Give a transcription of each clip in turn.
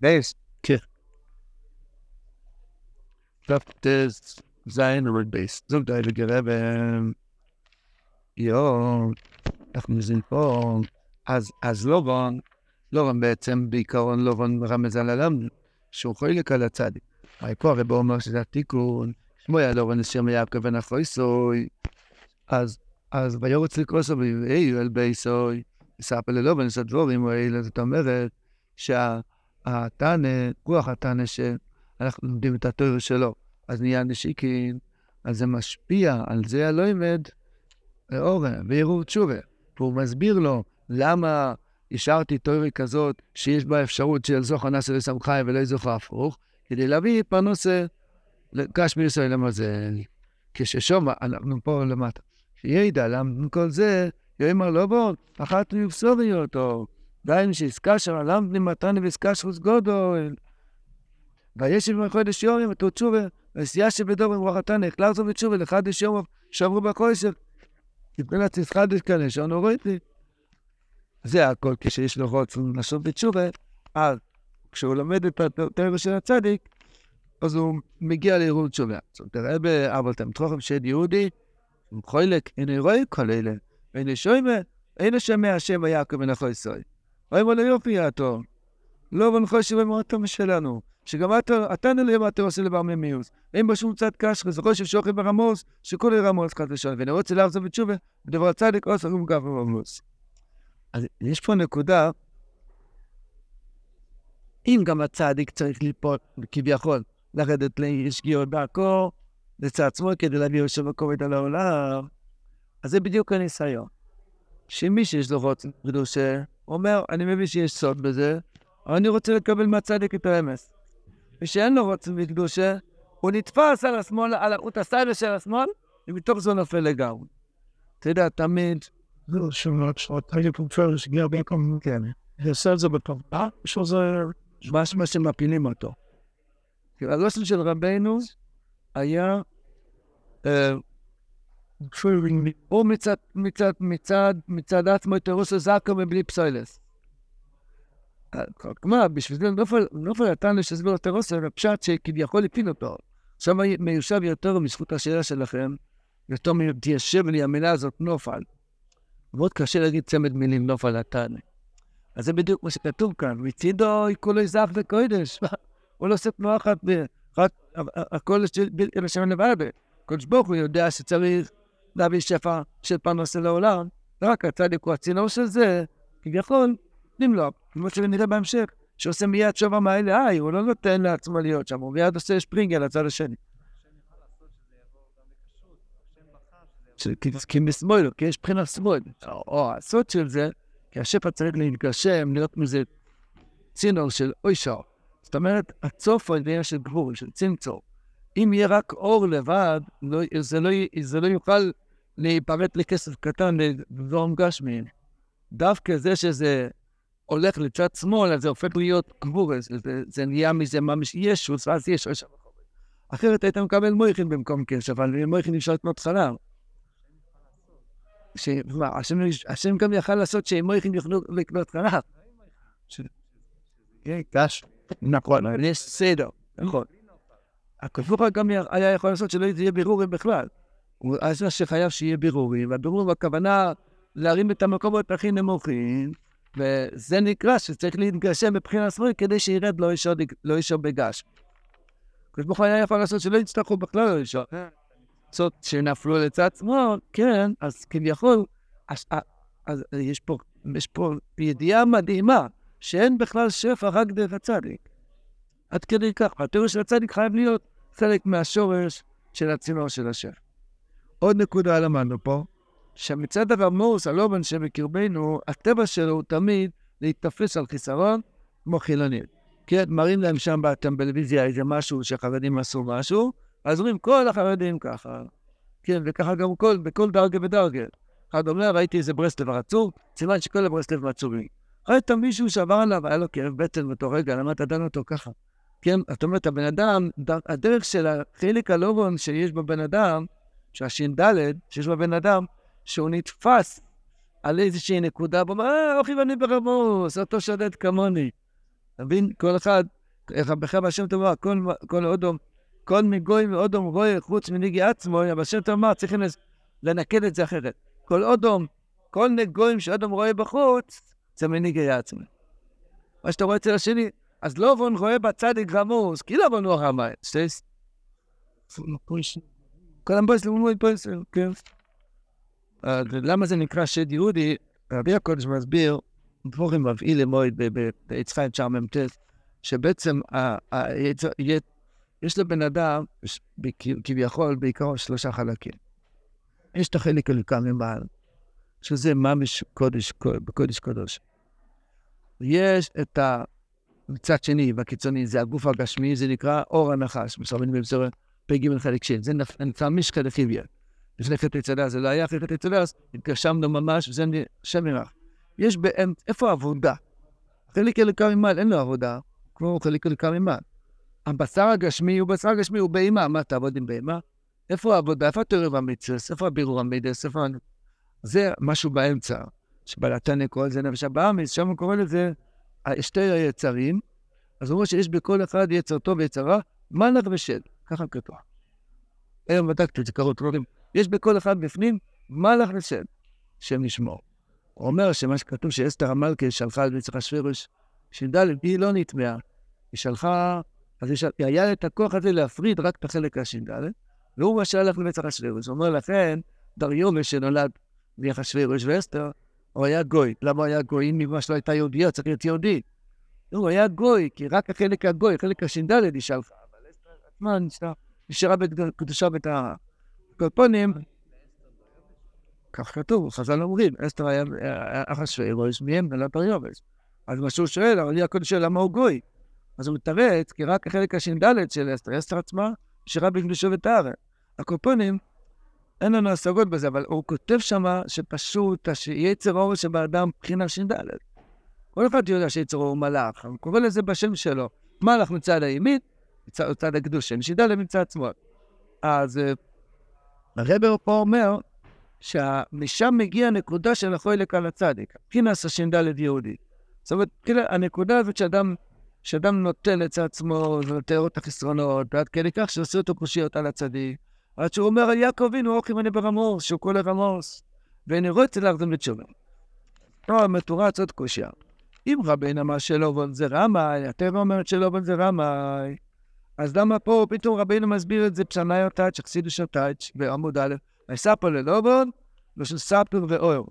בייס. כן. כ"ט זין רד בייס. זוג די לגרב, יואו, אנחנו נזין פה. אז, לובון, לובון בעצם, בעיקרון לובון רמז על הלם, שהוא חולק על הצדיק. פה הרי בוא אומר שזה התיקון, שמו היה לובון אשר מיעקב בן סוי. אז, אז ויורץ לקרוסו ויהיו אל בייסוי, את הדבורים האלה, זאת אומרת שהתנא, רוח התנא שאנחנו לומדים את התיאור שלו, אז נהיה נשיקין, אז זה משפיע על זה הלא ימד, אורן, וערעור תשובה. והוא מסביר לו למה השארתי תיאורי כזאת, שיש בה אפשרות של זוכר נאסר לסמכאי ולא זוכר הפוך, כדי להביא פרנוסה לקש מישראל למזל. כששום, אנחנו פה למטה. שידע למה כל זה, יאמר לא בוא, אחת מיובסורי אותו. דהיינו שעסקה שם, למדני מתני ועסקה שחוץ גודל. וישב בחודש יורים ותו תשובה, ועשייה שבדובר ברוכתן, החלרתו בתשובה, לחדש יום שעברו בכושר. מבחינת חדש כאלה, שענו ראיתי. זה הכל כשיש לו רוצן לעשות בתשובה, אז כשהוא לומד את הטבע של הצדיק, אז הוא מגיע לערעור תשובה. זאת אומרת, רבי אבל תמתרוכם שד יהודי, הוא חולק, הנה רואה כל אלה, והנה שוימה, אין שומע השם ויעקב בן אחוי סוי. רואה מה לא יופי יעתו. לא שבא מאוד טוב שלנו. שגם אתה, נלאה מה אתה עושה לבר ממיוס. אין בה שום צד קשרי, זה חושב שוכי ברמוס, שכולי רמוס חד ושון. ואני רוצה להחזור בתשובה, בדבר הצדיק עושה רום גב ורמוס. אז יש פה נקודה, אם גם הצדיק צריך ליפול, כביכול, לרדת לשגיאות דרכו, לצד עצמו כדי להביא יושב הכובד על העולם, אז זה בדיוק הניסיון. שמי שיש לו רוצן קדושה, אומר, אני מבין שיש סוד בזה, אבל אני רוצה לקבל מהצדיק את האמס. מי שאין לו רוצן וקדושה, הוא נתפס על השמאל, על החוט הסייבר של השמאל, ומתוך זה נופל לגמרי. אתה יודע, תמיד... לא, שמות, שמות, הייתי פרופר שגיע במקום, כן. זה עושה את זה בטובה, שזה... משמע שמפילים אותו. הלושן של רבנו היה, הוא מצד, מצד, מצד, מצד עצמו את אירוס הזקו מבלי פסוילס. כלומר, בשביל זה נופל נתן לו את אירוס, זה פשט שכביכול הפיל אותו. עכשיו מיושב יותר בזכות השאלה שלכם, יותר מתיישב לי המילה הזאת נופל. מאוד קשה להגיד צמד מילים נופל נתן. אז זה בדיוק מה שכתוב כאן, מצידו כולו זך וקודש. הוא לא עושה תנועה אחת, הכל לשם לבד. קודש ברוך הוא יודע שצריך להביא שפע של פרנסה לעולם, רק הצדיק הוא הצינור של זה, כביכול, נמלוק, כמו שנראה בהמשך, שעושה מיד שובה מהאלה, היי, הוא לא נותן לעצמו להיות שם, הוא מיד עושה שפרינגל לצד השני. כי משמאל, כי יש בחינת שמאל. או הסוד של זה, כי השפע צריך להתגשם, להיות מזה צינור של אוישר. זאת אומרת, הצוף הוא עניין של גבול, של צמצור. אם יהיה רק אור לבד, לא, לא, זה לא יוכל להיפרט לכסף קטן לדברים גשמיים. דווקא זה שזה הולך לצד שמאל, אז זה הופך להיות גבור, זה, זה נהיה מזה ממש ישוס, ואז יש רשע וחובר. אחרת היית מקבל מויכין במקום קש, אבל מויכין אפשר לקנות חלב. השם, השם גם יכל לעשות שמויכין יוכלו לקנות חלב. כן. נכון, יש סדר, נכון. ברוך גם היה יכול לעשות שלא יהיה בירורים בכלל. אז מה שחייב שיהיה בירורים, והבירורים הכוונה להרים את המקומות הכי נמוכים, וזה נקרא שצריך להתגשם מבחינה שמאלית כדי שירד לא ישור, לא ישור בגש. הקדוש ברוך היה יכול לעשות שלא יצטרכו בכלל לא ישור. זאת שנפלו לצד שמאל, כן, אז כביכול, אז, אז יש, פה, יש פה ידיעה מדהימה, שאין בכלל שפע רק דרך הצדיק. עד כדי כך, התיאור של הצדיק חייב להיות חלק מהשורש של הצינור של השם. עוד נקודה למדנו פה, שמצד הרמוס, הלובן שבקרבנו, הטבע שלו הוא תמיד להתתפס על חיסרון כמו חילונים. כן, מראים להם שם בטלוויזיה איזה משהו שחרדים עשו משהו, אז אומרים כל החרדים ככה. כן, וככה גם כל, בכל דרגה ודרגה. אחד אומר, ראיתי איזה ברסלב עצוב, סימן שכל הברסלב עצובים. ראית מישהו שעבר עליו, היה לו כאב בטן באותו רגע, למה אתה דן אותו ככה? כן, זאת אומרת, הבן אדם, הדרך של החלק הלובון שיש בבן אדם, שהש"ד, שיש בבן אדם, שהוא נתפס על איזושהי נקודה, הוא אומר, אה, אוכי ואני ברמוס, אותו שודד כמוני. אתה מבין? כל אחד, איך בחר השם תאמר, כל, כל אודום, כל מגוי ואודום רואה חוץ מנהיגי עצמו, אבל השם תאמר, צריכים לנקד את זה אחרת. כל אודום, כל נגויים שאודום רואה בחוץ, זה מנהיגי עצמו. מה שאתה רואה אצל השני, אז לא בון רואה בצדיק רמוס, כי לא בון הוא הרמאי, כל המבויס למוי פויס, כן. למה זה נקרא שד יהודי? רבי הקודש מסביר, דבורים מביא למועד ביצחיים 9מ"ט, שבעצם יש לבן אדם, כביכול, בעיקרו שלושה חלקים. יש את החלק הליקה ממעל, שזה ממש קודש, בקודש קודש. יש את ה... מצד שני, בקיצוני, זה הגוף הגשמי, זה נקרא אור הנחש, מסרבים בבשורת פ"ג חלק שין. זה נקרא משקה לחיביה. לפני חטא יצדה זה לא היה, אחרי חטא אז התגשמנו ממש, וזה שם ירח. יש באמצע, איפה העבודה? חלק אלוקה ממעל, אין לו עבודה, כמו חלק אלוקה ממעל. הבשר הגשמי הוא בשר הגשמי, הוא בהמה. מה, תעבוד עם בהמה? איפה העבודה? איפה התיאוריה והמצווה? איפה הבירור המידס? איפה... זה משהו באמצע, שבלתנא קורא לזה נפש הבאמיס, שם הוא קורא לזה שתי היצרים. אז הוא אומר שיש בכל אחד יצר טוב ויצר רע, מלאך ושד. ככה כתוב. היום בדקתי את זה, קראו טרורים. יש בכל אחד בפנים מלאך ושד, שם ישמור. הוא אומר שמה שכתוב שאסתר המלכה שלחה את מצח השווירוש, ש"ד, היא לא נטמעה. היא שלחה, אז היא היה את הכוח הזה להפריד רק את החלק הש"ד, והוא מה שהלך למצח השווירוש. הוא אומר לכן, דריומש שנולד מאחשוורוש ואסתר, הוא היה גוי. למה היה גוי? אם ממש לא הייתה יהודייה, צריך להיות יהודי. הוא היה גוי, כי רק החלק הגוי, החלק הש"ד היא שלחה. עצמה נשארה בקדושה ואת הקופונים. כך כתוב, חז"ל אומרים, אסתר היה אחשוורוש מהם נולד דריומש. אז מה שהוא שואל, אבל הקודש שואל למה הוא גוי? אז הוא מתרץ, כי רק החלק הש"ד של אסתר, אסתר עצמה, נשארה בקדושו וטהרה. הקופונים, אין לנו השגות בזה, אבל הוא כותב שם שפשוט היצר אור שבאדם מבחינה ש"ד. כל אחד יודע שיצר הוא מלאך, הוא קורא לזה בשם שלו. מלאך מצד הימין, מצד הקדושה, ש"ד מצד שמאל. אז אה, הרבר פה אומר שמשם מגיע הנקודה של החולק על הצדיק, מבחינת הש"ד יהודי. זאת אומרת, הנקודה הזאת שאדם, שאדם נוטל את עצמו ונותן את החסרונות, ועד כדי כך שעושה אותו קושיות על הצדיק. עד שהוא אומר על יעקב אבינו, אוכי מנה ברמוס, שהוא כל הרמוס, ואין רוצה להחזם לתשובה. לא, מתורץ עוד קושייה. אם רבינו אמר שלובון זה רמאי, הטבע אומרת שלובון זה רמאי, אז למה פה פתאום רבינו מסביר את זה פשנאי אותייץ', אכסידו שותייץ', בעמוד א', ויספר ללובון, ושל ספר ואור.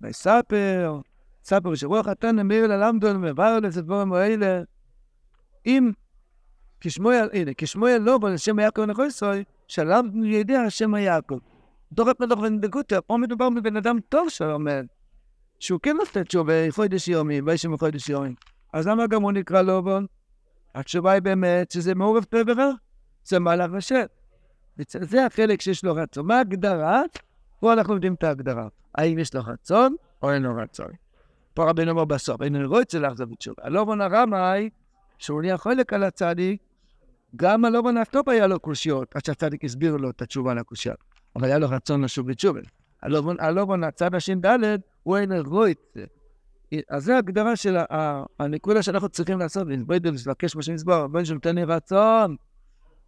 ויספר, ספר שרוח התן אמיר ללמדון, מבאר לזה דבורם האלה. אם כשמואל, הנה, כשמואל לובון, השם יעקב נחוסוי, שלמדנו ידי השם היעקב. דורת מלוך ונדגותא, פה מדובר בבן אדם טוב שאומר, שהוא כן נותן תשובה, חודש יומי, וישם חודש יומי. אז למה גם הוא נקרא לובון? התשובה היא באמת שזה מעורב פה ורע, זה מהלך השם. זה החלק שיש לו רצון. מה ההגדרה? פה אנחנו יודעים את ההגדרה. האם יש לו רצון או אין לו רצון. פה רבינו אומר בסוף, אין לו רוצה לאכזב את תשובה. הלובון הרמאי, שהוא נהיה חלק על הצדיק, גם הלובן הטוב היה לו קושיות, עד שהצדיק הסביר לו את התשובה לקושיות. אבל היה לו רצון לשוב בתשובה. הלובן, הצד הש"ד, הוא אין את זה. אז זו ההגדרה של הנקודה שאנחנו צריכים לעשות, להתבודד, לבקש מה שנסבור, בן שם תן לי רצון,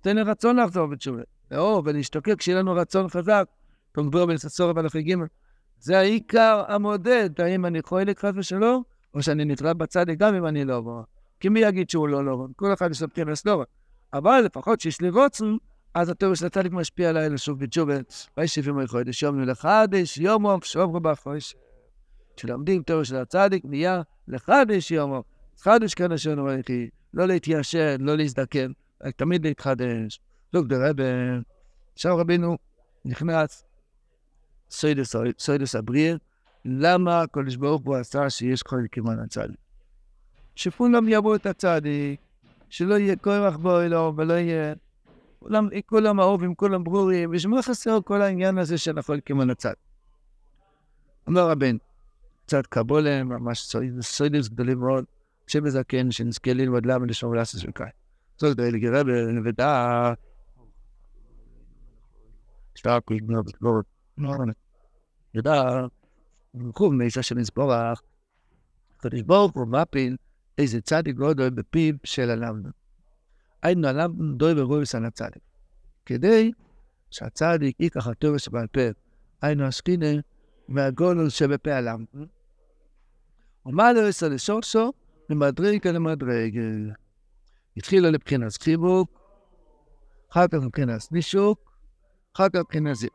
תן לי רצון לחזור בתשובה. או, ולהשתוקק, שיהיה לנו רצון חזק. תאמרו בין ססורה והלכי ג' זה העיקר המודד, האם אני חולק חס ושלום, או שאני נתראה בצדיק גם אם אני לא בו. כי מי יגיד שהוא לא לא? כל אחד יש לו פתיחס לא. אבל לפחות שיש לי רוצן, אז התיאור של הצדיק משפיע עליי לשוב בתשובה. וישב יום חודש יום לחדש יומו שוברו בחודש. כשלומדים תיאור של הצדיק, נהיה לחדש יומו. חדש כאן אשר נוראי, לא להתיישן, לא להזדקן, תמיד להתחדש. לוק דרבה, עכשיו רבינו נכנס, סוידס הבריאה, למה הקדוש ברוך הוא עשה שיש חלקים על הצדיק? שכולם יבואו את הצדיק, שלא יהיה כוח בו אלו, ולא יהיה... כולם, כולם אהובים, כולם ברורים, ושמה חסר כל העניין הזה של על הצד. אומר הבן, קצת קבולה, ממש סוידס גדולים מאוד, שם זקן, שנזכה ללמוד למה לשמור לעשות של קאי. זאת לגרה בנבדה, שטרק לגנוב את גורת, ידע, חוב מאישה ברוך הוא מפיל איזה צדיק לא דואג בפיו של הלמדו. היינו הלמדו דואג ברויס על הצדיק. כדי שהצדיק ייקח התורה שבעל פה, היינו השכינה מהגולוס שבפה הלמדו. ומה לא יעשה לשורשו? למדרגה למדרגה. התחילה לבחינת חיבוק, אחר כך מבחינת נישוק, אחר כך מבחינת זה.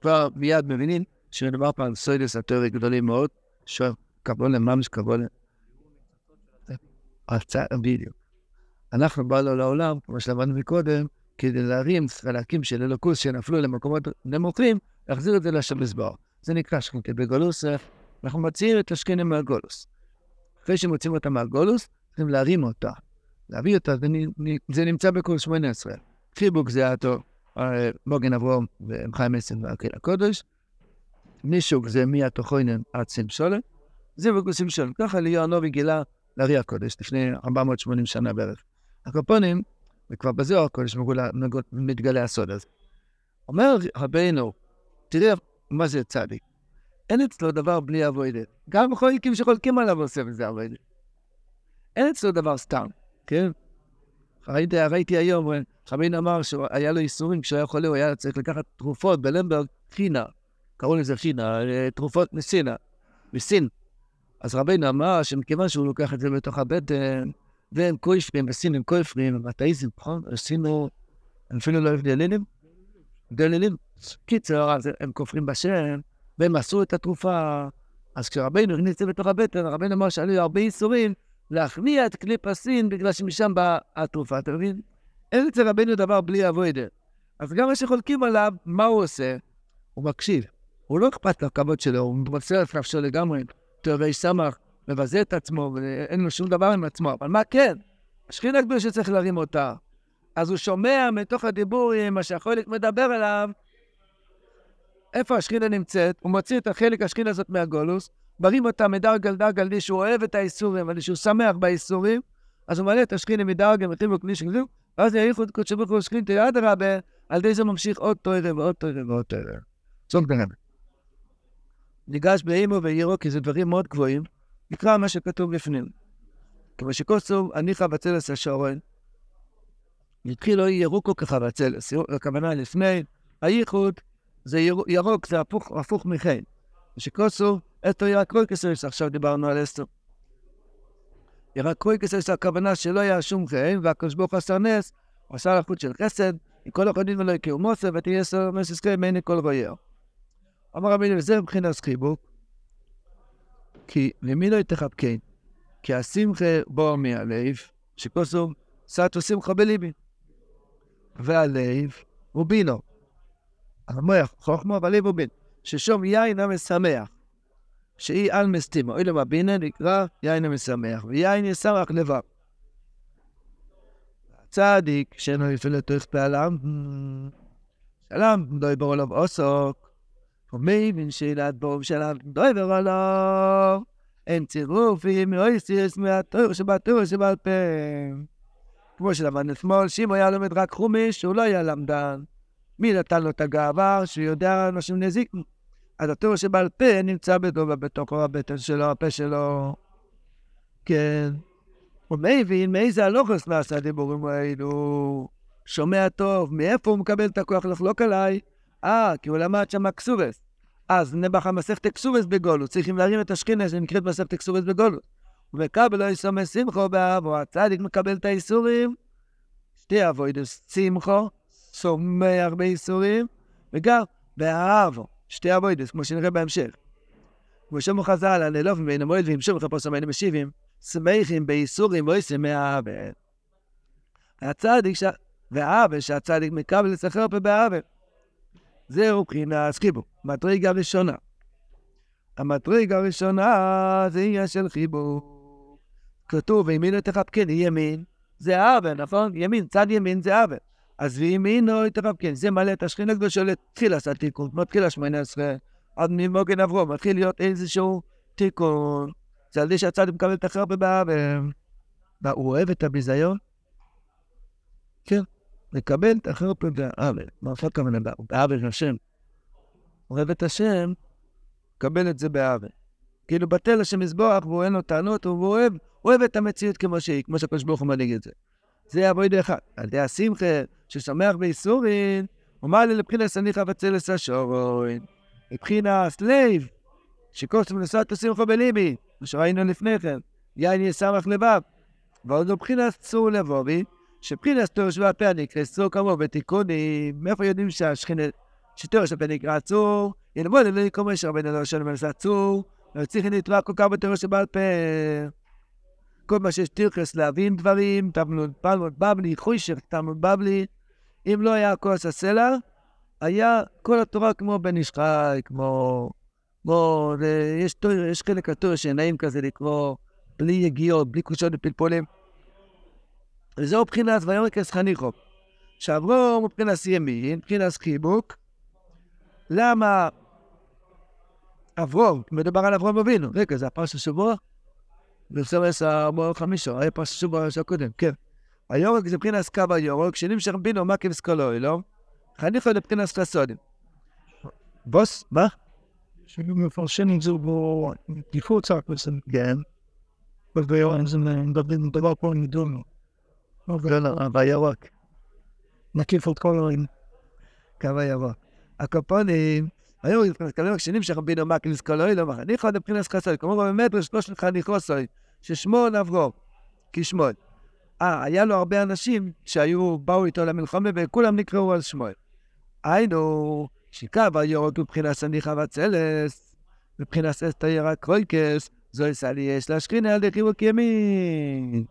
כבר מיד מבינים שמדובר פה על סוידס התיאורי גדולים מאוד, שקבולה, ממש קבולה. בדיוק. אנחנו באנו לעולם, כמו שלמדנו מקודם, כדי להרים חלקים של אלוקוס שנפלו למקומות נמוכים, להחזיר את זה לשם מזבר. זה נקרא שכינתא בגולוס, אנחנו מציעים את השכינה מהגולוס. אחרי שמוצאים אותה מהגולוס, צריכים להרים אותה. להביא אותה, זה, זה נמצא בכל 18. חיבוק זה האטו, מוגן אברום וחיים עשן והקהיל הקודש. נישוק זה מהתוכוינן עד סולן. זה בגוסים שולן. ככה ליאור הנובי גילה לארי הקודש לפני 480 שנה בערך. הקופונים, וכבר בזוהר הקודש מתגלה הסוד הזה. אומר רבינו, תראה מה זה צדיק. אין אצלו דבר בלי אבוידת. גם חולקים שחולקים עליו עושה בזה אבוידת. אין אצלו דבר סתם, כן? ראיתי, ראיתי היום, חמין אמר שהיה לו ייסורים כשהוא היה חולה, הוא היה צריך לקחת תרופות בלמברג, חינה, קראו לזה חינה, אה, תרופות מסינה, מסין. אז רבינו אמר שמכיוון שהוא לוקח את זה בתוך הבטן, והם כויפרים, בסין הם כויפרים, הם אתאיזם, נכון? עשינו, הם אפילו לא הבדלינים, דלילים. קיצר, אז הם כופרים בשם, והם עשו את התרופה. אז כשרבינו הכניס את זה בתוך הבטן, רבינו אמר שהיו הרבה ייסורים להכניע את קליפ הסין, בגלל שמשם באה התרופה, אתה מבין? אין אצל רבינו דבר בלי אבוידר. אז גם מה שחולקים עליו, מה הוא עושה? הוא מקשיב. הוא לא אכפת לכבוד שלו, הוא מבצע את נפשו לגמרי. תאבי סמך, מבזה את עצמו, ואין לו שום דבר עם עצמו. אבל מה כן? השכינה הקדוש שצריך להרים אותה. אז הוא שומע מתוך הדיבורים, מה שהחולק מדבר עליו, איפה השכינה נמצאת, הוא מוציא את החלק השכינה הזאת מהגולוס, מרים אותה מדרגל דרגל לי שהוא אוהב את האיסורים, אבל שהוא שמח באיסורים, אז הוא מעלה את השכינה מדרגל, מתאים לו כלי של ואז יאריכו את קודשי ברוך הוא שכינתא אדרבה, על ידי זה ממשיך עוד תוירה ועוד תוירה ועוד תוירה. זאת אומרת, ניגש באימו ואירו, כי זה דברים מאוד גבוהים, נקרא מה שכתוב לפנים. כמו שכוסו, הניחא בצלס השורן, התחילו ירוקו כחבצלס, הכוונה לפני, הייחוד זה ירוק, זה הפוך, הפוך מחן. ושכוסו, אתו ירק קרויקסרס, עכשיו דיברנו על אסתר. ירק קרויקסרס, הכוונה שלא היה שום חן, והקדוש ברוך עשה נס, הוא עשה לחוץ של חסד, מכל החודים ולא יקראו מוסר, ותהיה סר מססקי מעיני כל רויר. אמר רבי וזה מבחינת חיבוק, כי למי לא יתחבקן? כי השמחה בוא מהלב, שכוסו סטו שמחה בליבי. והלב הוא בינו. המוח חוכמו, והלב הוא בינו. ששום יין המשמח, שהיא על מסתימו. אילו מבינה נקרא יין המשמח, ויין ישמח לבב. צדיק שאינו יפעיל את תוך פעלם, שלם, דוי בור עליו עוסוק, ומבין שאלת בור שלם, דוי בור עליו, אין צירופים, לא יסיס מהתור שבתור שבעל פה. כמו שלמדנו אתמול, שאם היה לומד רק חומש, הוא לא היה למדן. מי נתן לו את הגאווה שהוא יודע אנשים נזיקים? אז התור שבעל פה נמצא בדובה בתוכו הבטן שלו, הפה שלו. כן. הוא מבין מאיזה הלוכוס נעשה הדיבורים האלו. שומע טוב, מאיפה הוא מקבל את הכוח לחלוק עליי? אה, כי הוא למד שם אקסובס. אז נבח המסכת אקסובס בגולו, צריכים להרים את השכינה שנקראת מסכת אקסובס בגולו. ומקבל לא יסומא שמחו באבו, הצדיק מקבל את האיסורים, שתי אבוידוס שמחו, שמח בייסורים, וגם באהבו. שתי אבוידס, כמו שנראה בהמשך. שאומר חז"ל, הנלופים בין המועד וימשוך את הפוסם היינו משיבים, שמחים בייסורים ואיסים מהעוול. הצדיק, ש... והעוול שהצדיק מקבל לסחר פה בעוול. זהו בחינת חיבור, מטריגה ראשונה. המטריגה הראשונה זה עניין של חיבור. כתוב, וימין לא תחבקני ימין, זה עוול, נכון? ימין, צד ימין זה עוול. אז וימינו יתרבקן, זה מלא את השכינה הקדושה לתחיל עשה תיקון, מתחיל השמונה עשרה, עד ממוגן אברום, מתחיל להיות איזשהו תיקון. זה על זה שהצדיק מקבל את החרפה באבל. הוא אוהב את הביזיון? כן, מקבל את החרפה באבל. מה עכשיו כמובן באבל השם. אוהב את השם, מקבל את זה באבל. כאילו בטל השם מזבוח, והוא אין לו טענות, והוא אוהב, אוהב את המציאות כמו שהיא, כמו שהקדוש ברוך הוא מנהיג את זה. זה עבודה אחד. על ידי השמחה, ששמח בייסורין, אומר לי לבחינס הניחא בצלס השורין. מבחינס לב, שקוסם נסעת שמחו בליבי, מה שראינו לפני כן, יין יסמך לבב. ועוד מבחינס צור לבובי, שבחינס תור שבע פה נקרא צור כמוהו בתיקונים, מאיפה יודעים שהשכינה, שתור שבע נקרא צור, ילמוד אלוהי כמו יש רבנו לא שלום מנסה צור, לא צריך כל כך בתור שבעל פה. כל מה שיש תירכס להבין דברים, תלמוד פלמוד בבלי, חוישך, תלמוד בבלי. אם לא היה כוס הסלע, היה כל התורה כמו בן איש חי, כמו... כמו... יש, יש חלק התורה שנעים כזה לקרוא בלי יגיעות, בלי קושות ופלפולים. וזהו מבחינת ויורקס חניכו. שעברו מבחינת ימין, מבחינת חיבוק. למה אברום, מדובר על אברום אבינו. רגע, זה הפרש השבוע? בסמס המור חמישו, היה פרש השבוע הקודם, כן. היורק זה מבחינת קו היורק, שנמשך בינו מקיף סקולוי, לא? חניכו לבחינת חסודים. בוס, מה? שמפרשנים את זה בגיפות צעקוס, כן. בביון, זה מדברים דבר פה נדונו. לא, לא, בירוק. נקיף את כל הרים. קו הירוק. הקופונים, היו מתקדמים הקשנים שרבינו מקליס קולוי, לא מחניכו עד מבחינת חסוי, כמו באמת שלוש שלך ניחוסוי, ששמון עברו, כשמון. אה, היה לו הרבה אנשים שהיו, באו איתו למלחמה וכולם נקראו על שמו. היינו, שקו היורק מבחינת סניחה וצלס, מבחינת אסתר ירק קרויקס, זו יסע לי יש להשכינה על חיבוק ימין.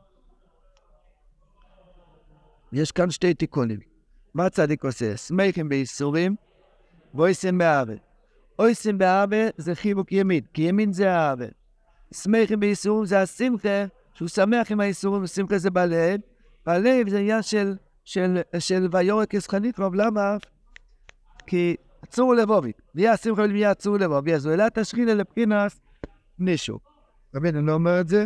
יש כאן שתי תיקונים. מה צדיק עושה? סמכים בייסורים ואויסים באבל. אויסים באבל זה חיבוק ימין, כי ימין זה האבל. סמכים בייסורים זה השמחה, שהוא שמח עם האיסורים, ושמחה זה בלב. בלב זה עניין של, של, של ויורק ישחנית רוב, למה? כי צור לבובי, ויהיה השמחה ולמייה צור לבובי, אז הוא העלה את השכינה לבחינת נישו. רבינו לא אומר את זה?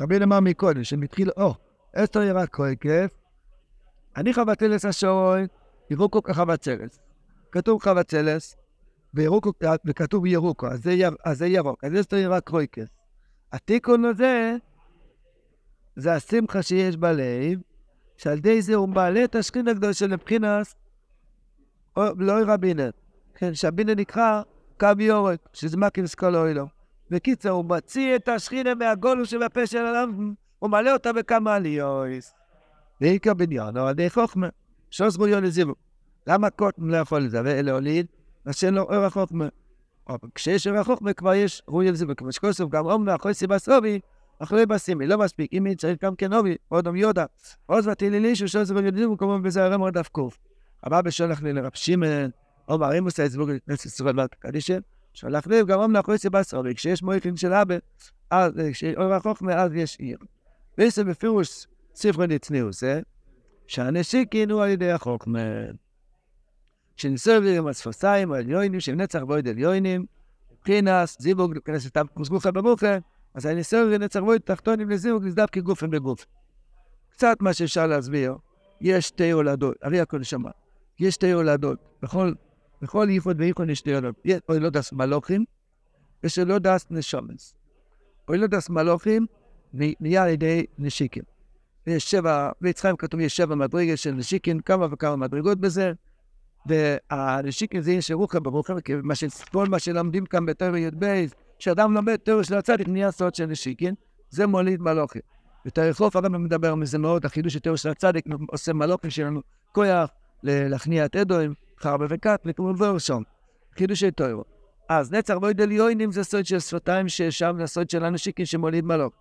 רבינו אמר מקודם, שמתחיל, או, אסתר ירק כהיקף, אני חבצלס השורוי, ירוקו כחבצלס. כתוב חבצלס, וירוקו, וכתוב ירוקו, אז זה, יר, אז זה ירוק, אז אסתר ירק כהיקף. התיקון הזה, זה השמחה שיש בלב, שעל ידי זה הוא מעלה את השכין הגדול של מבחינס, לא רבינר, כן, שהבינר נקרא קו יורק, שזה מקים סקול אוילו. בקיצר, הוא מוציא את השכינה מהגולו שבפה של העולם, הוא מעלה אותה בכמה עליות. ועיקר בניין, או על ידי חוכמה, שוס בריון לזיבו. למה קוטם לא יכול להוליד? שאין לו אור החוכמה. אבל כשיש אור החוכמה כבר יש רוי לזיבו, כמו שכוסף גם אומנה, אחרי סיבה סובי, אחרי בסימי, לא מספיק, אם צריך גם כן אובי, עוד אום יודה. עוז ותהילילישו, שוס בריון לזיבו, כמו בזה הרמור דף קוף. הבא בשולח לי לרב שמעון, עומר אימוס ההסבור לכנסת ישראל מלכה קדישה, שלח לי גם אומנה אחרי סיבה סובי, כשיש מויכין של אבא, אז כשאור החוכמה, אז יש עיר. בעצם בפירוש ספרי נצניעוס, שהנשיקין הוא על ידי החוכמה. שנסוב עם הספוסיים העליונים, שהם נצח בויד עליונים, מבחינס, זיווג, מבחינס סתם גופה במוחה, אז אני נסוב ונצח בויד תחתונים לזיווג, נסדב כגופן בגוף. קצת מה שאפשר להסביר, יש שתי הולדות, הרי הכל שמע, יש שתי הולדות, בכל, בכל ייחוד וייחוד יש שתי הולדות, יש הולדות מלוכים, יש הולדות נשומס. הולדות מלוכים נהיה על ידי נשיקים. יש שבע, ביצחיים כתוב יש שבע מדרגות של נשיקין, כמה וכמה מדרגות בזה, והנשיקין זה יש רוחם ברוחם, כי כל מה שלומדים כאן בתור י"ב, כשאדם לומד תיאור של הצדיק נהיה סוד של נשיקין, זה מוליד מלוכים. בתור חוף הרב מדבר מזה מאוד, החידוש של תיאור של הצדיק עושה מלוכים שלנו כוח להכניע את אדוים, חרבה שם. חידוש של תיאור. אז נצר בויד עליונים זה סוד של שפתיים ששם זה סוד של הנשיקין שמוליד מלוק.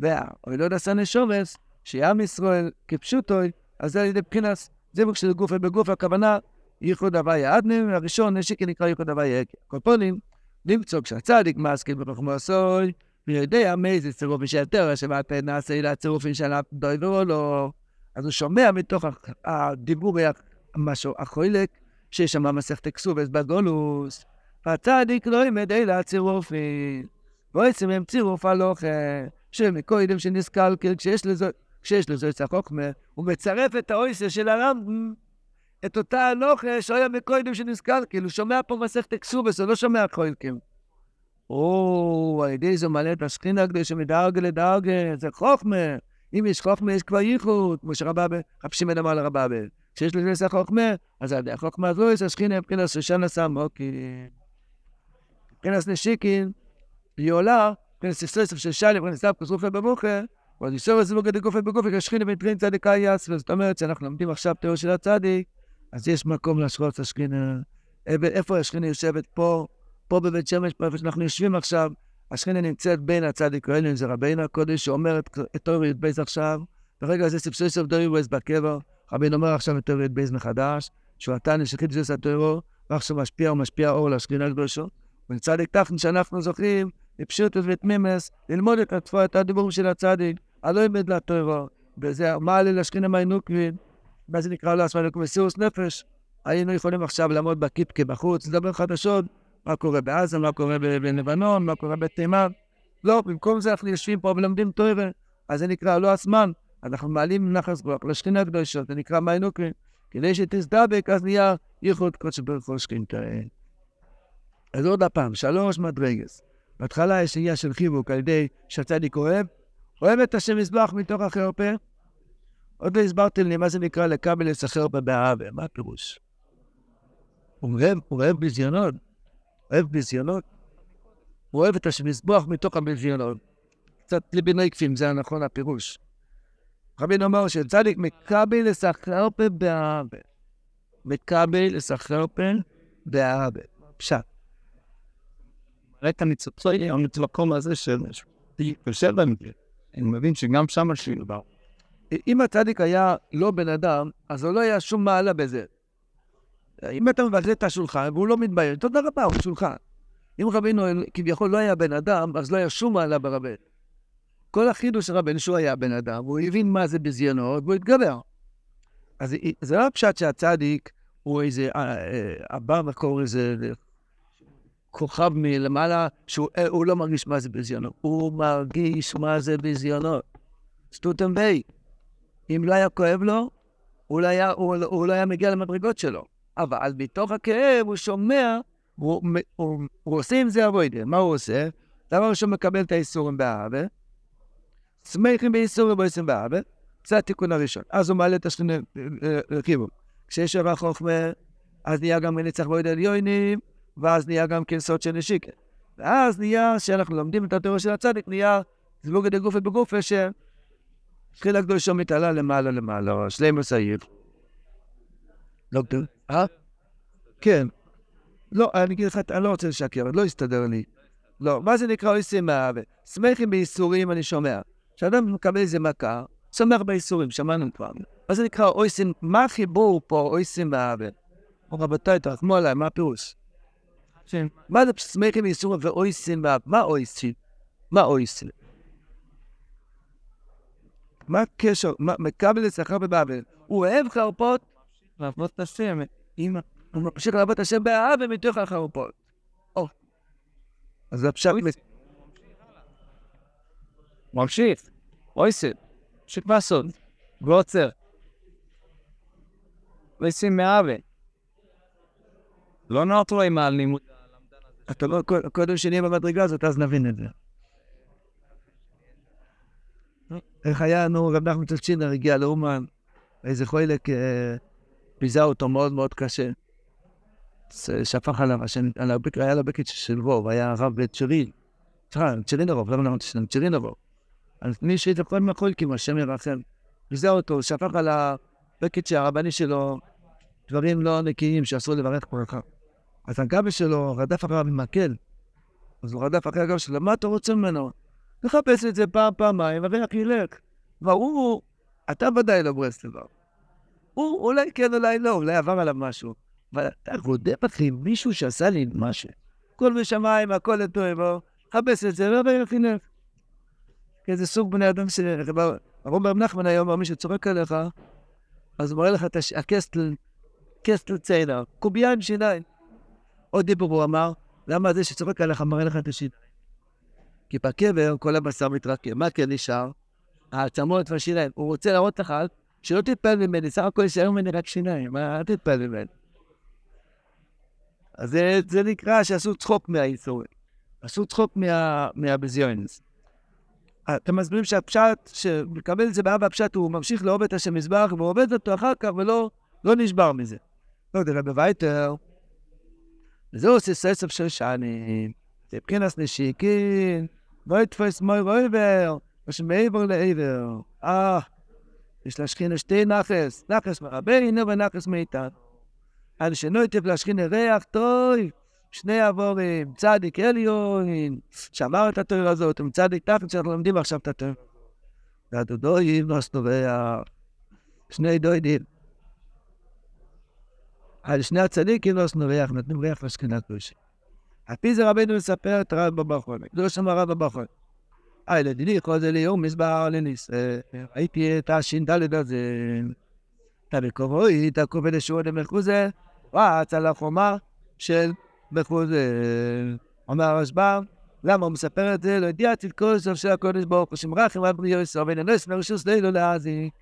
והאוילוד עשה נשומס, שעם ישראל כפשוטוי, אז זה על ידי בחינת זיווג של גוף ובגוף, הכוונה ייחוד הוויה אדנים, הראשון נשיקי נקרא ייחוד הוויה יקי. הקופונים, למצוא כשהצדיק מסכים בחוכמו הסוי, ויודע מאיזה צירופים של תרא שבעל פה נעשה אלה הצירופים של הדויבר או לא. אז הוא שומע מתוך הדיבור משהו החולק, שיש שם מסכת כסובס בגולוס, והצדיק לא ילמד אלה הצירופים. בעצם הם צירוף הלוכה, שמקודם שנסקלקל, כשיש לזה את החוכמה, הוא מצרף את האויסר של הרמב"ם, את אותה הלוכה שהיה מקודם שנסקלקל, הוא שומע פה מסכת אקסובס, הוא לא שומע חולקים. או, על ידי זה מלא את השכינה הקדושה מדרגה לדרגה, זה חוכמה. אם יש חוכמה, יש כבר ייחוד, כמו שרבבה, רב שמעון אמר לרבבה. כשיש לזה עשה חוכמה, אז על ידי החוכמה הזו יש השכינה מבחינת שושנה סמוקי. מבחינת נשיקין, היא עולה, מבחינת ססרסף של שלי, מבחינת סתיו כסרופה במוחה, ועוד את זה בגדי גופה בגופה, כשכינה ונתרין צדיקה יעש, זאת אומרת שאנחנו לומדים עכשיו תיאור של הצדיק, אז יש מקום להשרות את השכינה. איפה השכינה יושבת? פה, פה בבית שמש, פה איפה שאנחנו יושבים עכשיו, השכינה נמצאת בין הצדיק האלה, זה רבינו הקודש, שאומר את תור י"ב עכשיו, ברגע הזה סבסוי סוף דורי ווייס בקבר, רבינו אומר עכשיו את תור י"ב מחדש, שהוא נתן לשכית של הטרור, ועכשיו משפיע ומשפיע אור לשכינה הקדושו, ולצדיק תחתן שאנחנו זוכים, בפשוטות ותמימס, ללמוד את הדיבורים של הצדיק, הלא ימד לטרור, וזה מעלה לשכינה מיינוקבין, מה זה נקרא לעצמנו כמסירוס נפש. היינו יכולים עכשיו לעמוד בקיפקה בחוץ, לדבר חדשות, מה קורה בעזה, מה קורה בלבנון, מה קורה בתימן. לא, במקום זה אנחנו יושבים פה ולומדים תוארה, אז זה נקרא לא הזמן. אנחנו מעלים נחס רוח לשכינה הקדושות, זה נקרא מיינוקרין. כדי שתזדבק, אז נהיה ייחוד קודש ברוך הוא שכינתה. אז עוד הפעם, שלוש מדרגס. בהתחלה יש עניין של חיבוק על ידי שהצדיק אוהב, אוהב את השם מזבח מתוך החרפה. עוד לא הסברתם לי מה זה נקרא לקבל לסחר באהבה, מה הפירוש? הוא אוהב, הוא אוהב ביזיונות, אוהב ביזיונות. הוא אוהב את השם מזבח מתוך הביזיונות. קצת לביני כפים, זה הנכון הפירוש. רבין אומר שצדיק מקבל לסחר באהבה. מקבל לסחר באהבה. פשט. ראה את הניצוצות, המקום הזה של אני מבין שגם שם השאילו בר. אם הצדיק היה לא בן אדם, אז הוא לא היה שום מעלה בזה. אם אתה מבזה את השולחן והוא לא מתבייש, תודה רבה, הוא שולחן. אם רבינו כביכול לא היה בן אדם, אז לא היה שום מעלה ברבן. כל החידוש של רבנו שהוא היה בן אדם, הוא הבין מה זה בזיונות, והוא התגבר. אז זה לא פשט שהצדיק הוא איזה, הבא מקור איזה כוכב מלמעלה, שהוא לא מרגיש מה זה ביזיונות. הוא מרגיש מה זה ביזיונות. סטוטם ביי. אם לא היה כואב לו, הוא לא היה, הוא, הוא לא היה מגיע למדרגות שלו. אבל מתוך הכאב הוא שומע, הוא, הוא, הוא, הוא עושה עם זה אבוידה. מה הוא עושה? דבר ראשון מקבל את האיסורים באהבה, שמחים באיסורים ובאיסורים באהבה, זה התיקון הראשון. אז הוא מעלה את השני לכיוון. כשיש שבע חוכמה, אז נהיה גם מנצח בוידה עליונים, ואז נהיה גם כן סוד של נשיקה. ואז נהיה, שאנחנו לומדים את התיאוריה של הצדיק, נהיה זבוגה דגופה בגופה, שתחילה קדושה מתעלה למעלה למעלה, שלימוס העיר. דוקטור? אה? כן. לא, אני אגיד לך, אני לא רוצה לשקר, לא יסתדר לי. לא, מה זה נקרא אויסים מאהבה? שמחים בייסורים אני שומע. כשאדם מקבל איזה מכה, שמח בייסורים, שמענו כבר. מה זה נקרא אויסים, מה החיבור פה אויסים מאהבה? רבותיי, תרחמו עליי, מה הפירוש? מה זה שמחים בייסורים ואויסים מאהבה? מה אויסים? מה אויסים? מה הקשר? מקבל לשכר בבבל. הוא אוהב חרפות? לעבוד את השם, אמא. הוא ממשיך לעבוד את השם באהבה מתוך החרפות. או. אז הפשט... ממשיך. אויסד. ממשיך לעשות. ועוצר. וישים מאהבה. לא נוח לו עם הלימוד. אתה לא, קודם שנהיה במדרגה הזאת, אז נבין את זה. איך היה, נו, רב נחמן צ'צ'ינר הגיע לאומן, איזה חוילק פיזה אותו מאוד מאוד קשה. שפך עליו, על הבקר, היה לו בקט של רוב, היה הרב בית צ'רין. סליחה, צ'רינרוב, למה אמרתי שלנו? צ'רינרוב. אז מי שהתאכל מהחולקים, השם ירחם. פיזה אותו, שפך על הבקט שהרבני שלו, דברים לא נקיים שאסור לברך ברכה. אז הגבי שלו רדף אחריו עם מקל. אז הוא רדף אחרי הגבי שלו, מה אתה רוצה ממנו? לחפש את זה פעם, פעמיים, והריח ילך. והוא, אתה ודאי לא ברסלבר. הוא אולי כן, אולי לא, אולי עבר עליו משהו. אבל אתה רודף אחרי מישהו שעשה לי משהו. כל בשמיים, הכל לטובו, חפש את זה, והריח ילך. איזה סוג בני אדם ש... רב נחמן היום מי שצוחק עליך, אז הוא מראה לך את הקסטל, קסטל ציינר, קובייה עם שיניים. עוד דיבור הוא אמר, למה זה שצוחק עליך מראה לך את השיניים? כי בקבר כל הבשר מתרקם. מה כן נשאר? העצמות והשיניים. הוא רוצה להראות לך שלא תתפעל ממני, סך הכל יישאר ממני רק שיניים, אל תתפעל ממני. אז זה, זה נקרא שעשו צחוק מהאיסורים. עשו צחוק מה, מהביזיונס. אתם מסבירים שהפשט, שמקבל את זה באבא הפשט, הוא ממשיך לאהוב את השם מזבח, והוא עובד אותו אחר כך, ולא לא נשבר מזה. לא יודע, רבי וייטר, וזה עושה ססף של שנים, זה מבחינס נשיקין, לא יתפס מוי רויבר, מה שמעבר לעבר. אה, יש להשכין שתי נחס, נחס מרבינו ונחס מאיתנו. על שלא ייטב להשכין ריח טוב, שני עבורים, צדיק עליון, שמר את התואר הזאת, עם צדיק תחת שאנחנו לומדים עכשיו את התואר. והדודויים נוסנו ריח, שני דוידים. על שני הצדיקים נוסנו ריח, נותנים ריח לשכינת קדושים. על פי זה רבנו מספר את הרב בברכון, זה שם הרב בברכון. היי, לדידי, כל זה ליום מסבר לניס. ראיתי את הש"ד הזה. אתה בקורוי, אתה קובע לשיעור למחוזה, רץ על החומה של מחוזה. אומר הרשב"ם, למה הוא מספר את זה? לא ידיעתי את כל סוף של הקודש ברוך הוא, שמרחם רב בריאו ישראל, וננס מרשוס לילו להזיק.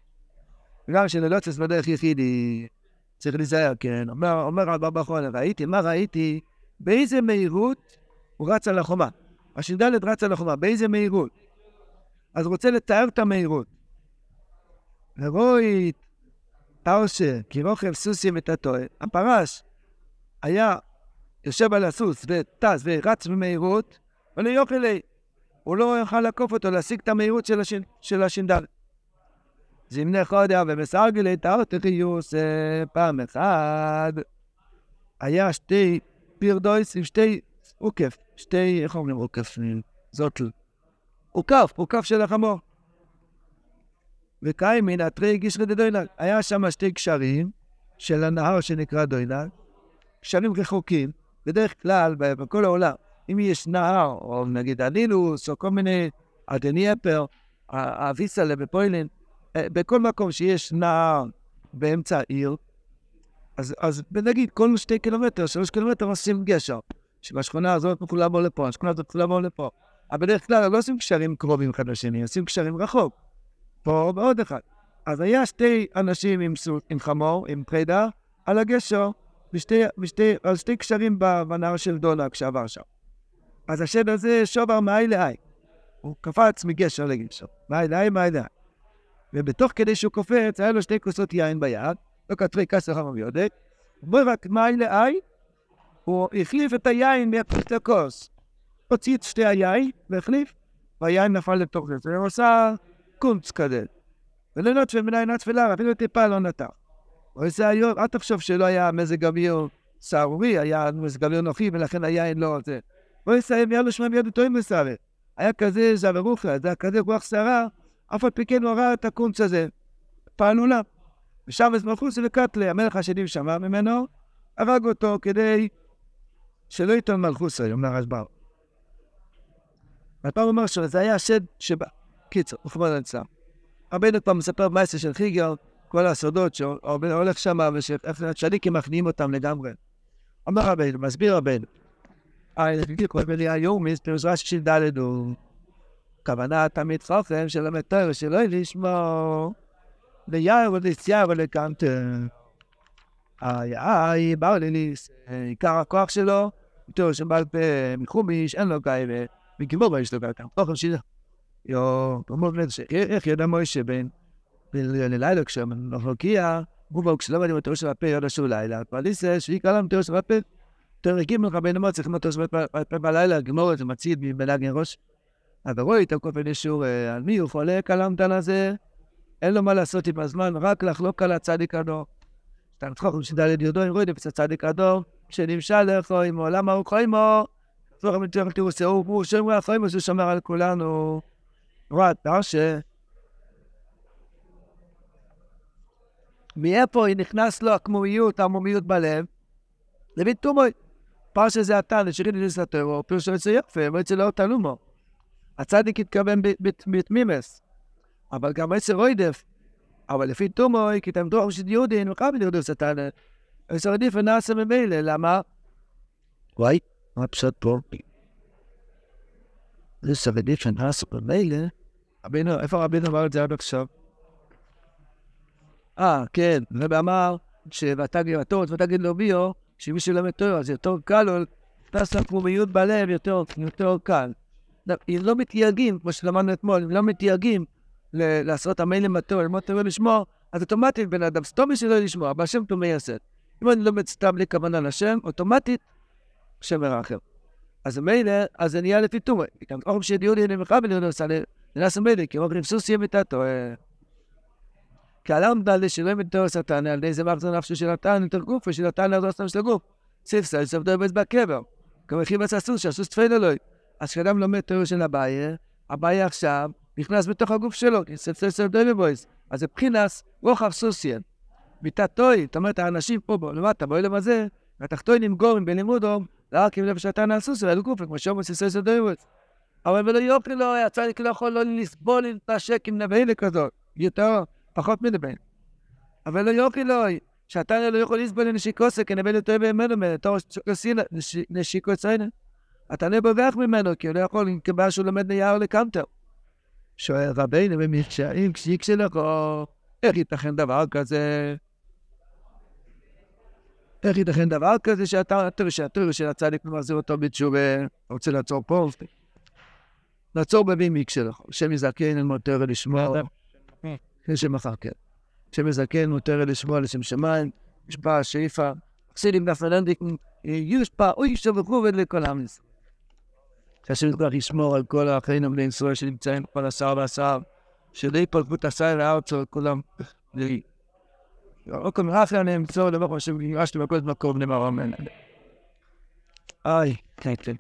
וגם שנלוצס בדרך יחידי, צריך להיזהר, כן. אומר, אומר הרב בחול, ראיתי, מה ראיתי? באיזה מהירות הוא רץ על החומה. הש"ד רץ על החומה, באיזה מהירות? אז רוצה לתאר את המהירות. ורואית פרשה, כי רוכב סוסים את הטועה, הפרש היה יושב על הסוס וטס ורץ במהירות, ולא יאכל הוא לא יוכל לעקוף אותו, להשיג את המהירות של, השין, של הש"ד. זמני חודיה ומסרגלי תרתחיוס פעם אחת. היה שתי פירדויס עם שתי אוכף, שתי, איך אומרים אוכף? זאָטל. אוכף, אוכף של החמור. וקיימין, אתרי גישרי דדוינג. היה שם שתי גשרים של הנהר שנקרא דוינג, גשרים רחוקים, בדרך כלל בכל העולם, אם יש נהר, או נגיד הנילוס, או כל מיני, הדנייפר, הוויסלה בפוילין, בכל מקום שיש נהר באמצע העיר, אז, אז נגיד כל שתי קילומטר, שלוש קילומטר עושים גשר. שבשכונה הזאת נוכל לעבור לפה, השכונה הזאת נוכל לעבור לפה. אבל בדרך כלל לא עושים קשרים קרובים אחד לשני, עושים קשרים רחוק. פה ועוד אחד. אז היה שתי אנשים עם, סוס, עם חמור, עם פרידה, על הגשר, בשתי, בשתי, על שתי קשרים בנהר של דולה כשעבר שם. אז השד הזה שובר מאי לאי. הוא קפץ מגשר לגשר. מאי לאי, מאי לאי. ובתוך כדי שהוא קופץ, היה לו שתי כוסות יין ביד, לא כתרי כסר חמור יודק. אומר רק מאי לאי, הוא החליף את היין מהפריט הכוס. הוציא את שתי היין והחליף, והיין נפל לתוך זה. הוא עושה קונץ כזה. מן העינה תפילה, אפילו טיפה לא נטע. הוא עושה היום, אל תחשוב שלא היה מזג אוויר סערורי, היה מזג אוויר נוחי, ולכן היין לא זה. הוא עושה מיד לשמוע מיד וטועים בסערת. היה כזה זברוכיה, זה היה כזה רוח סערה, אף על פי כן הוא ראה את הקונץ הזה. פעלו לה. ושם מלכוס וקטלה, המלך השני שמע ממנו, הרג אותו כדי שלא ייתן מלכוס היום, אומר רשב"ר. והפעם הוא אומר שזה היה השד שבא. קיצר, רחמנא ליצלן. רבינו כבר מספר במעשה של חיגר, כל הסודות שהרבנו הולך שם, ואיך הצדיקים מכניעים אותם לגמרי. אומר רבינו, מסביר רבי היום, פירוש רש"י של ד' הוא כוונה תמיד חוכם של המטר, שלא לשמור ולקנטר. היאי, בר ליליס, עיקר הכוח שלו, תור שבעל פה מחומיש, אין לו כאלה, מגיבור יש לו כאלה, חוכם שלו. יו, אמרו איך ידע מוישה בין ללילה כשהמחלוקיה, הוא בו כשלא מדהים אותו של הפה ידע שהוא לילה, פרליסה שיקרא להם תור של הפה, תור הקים לך בין אמר צריכים אותו של הפה בלילה, גמור את זה מציד מבלגן ראש. אבל רואי את הכופן ישור על מי הוא חולק על המתן הזה, אין לו מה לעשות עם הזמן, רק לחלוק על הצדיק הדור. סתם צחוק, שדלת יודו, אם רואי דפס הצדיק הדור, שנמשל לכו עם עולם ארוך חיימו, צורך מתוך שאור, הוא חיימו שהוא שומר על כולנו. רואה, פרשה. מאיפה היא נכנס לו הכמומיות, העמומיות בלב? לבין תומוי. פרשה זה התנא, שכין את הטרור, פירושו יצא יפה, ואצל לא תלומו. הצדיק התכוון בתמימס, אבל גם אצל רוידף. אבל לפי תומוי, כי אתם דרוך של יהודי, נלכה בנרדוס התנא. אצל עדיף ונעשה ממילא, למה? וואי, מה פשוט פה? זה סבדיף שנעשה ממילא. רבינו, איפה רבינו אמר את זה עד עכשיו? אה, כן, רבי אמר, שוותגיד בתור, ותגיד לו ביו, שמי שלומד תורה, אז יותר קל לו נכנס לפרומיות בלב יותר, יותר קל. לא, אם לא מתייגים, כמו שלמדנו אתמול, אם לא מתייגים לעשות המיילים בטוב, ללמוד תורה לשמור, אז אוטומטית בן אדם סתום בשבילו לשמוע, אבל השם תומי יעשה. אם אני לומד סתם בלי כוונה לשם, אוטומטית, השם מרחם. אז מילא, אז זה נהיה לפי תומי. גם אורם שדיון יהיה נמכה ולא עושה לנס מילא, כי אורם סוס יהיה מיתתו. כי עלם דל שלא מתור סתן, על ידי זה מחזור נפשו של נתן, יותר גוף, ושל נתן לעזור סתם של הגוף. סיף סל, סוף דובס בקבר. כמו הכי בצע סוס, שהסוס תפל אלוהי. אז כשאדם לומד תיאור של אביי, אביי עכשיו נכנס בתוך הגוף שלו, סוף דובס. אז זה בחינס רוחב סוסיין. מיתת טוי, זאת אומרת, האנשים פה למטה, באוילם הזה, והתחתונים גורם בלימודו, רק עם לב שאתה נעשו, ועל גוף, כמו שאומר סיסוי סדוירוס. אבל ולא יופי לו, הצדיק לא יכול לא לסבול להתנשק עם נבהילה כזאת. יותר, פחות מדבר. אבל לא יופי לו, שאתה לא יכול לסבול לנשיקוסה, כי נבהילה טועה ממנו, מתור נשיקוסה. אתה לא בורח ממנו, כי הוא לא יכול, כמה שהוא לומד נייר לקמטר. שואל רבינו במקשרים, כשיק שלך, איך ייתכן דבר כזה? איך ייתכן דבר כזה שאתה, שהתיאור של הצדיק מחזיר אותו בתשובה, רוצה לעצור פה? לעצור בבימיק שלך, שם יזכן אל מותר לשמוע, שם מחר כן. שם יזכן מותר לשמוע לשם שמיים, יש בה שאיפה, חסידים נפלנדיק, יש בה אוי שבחו ולכל עם ישראל. שהשם יתברך ישמור על כל האחרים בני ישראל שנמצאים כל השר והשר, שלא יפלגות השר לארץ, כולם, לא כל מיני אחרי אני אמצוא, לא כמו שמגרשתי בכל מקום למרום. איי, כן, כן.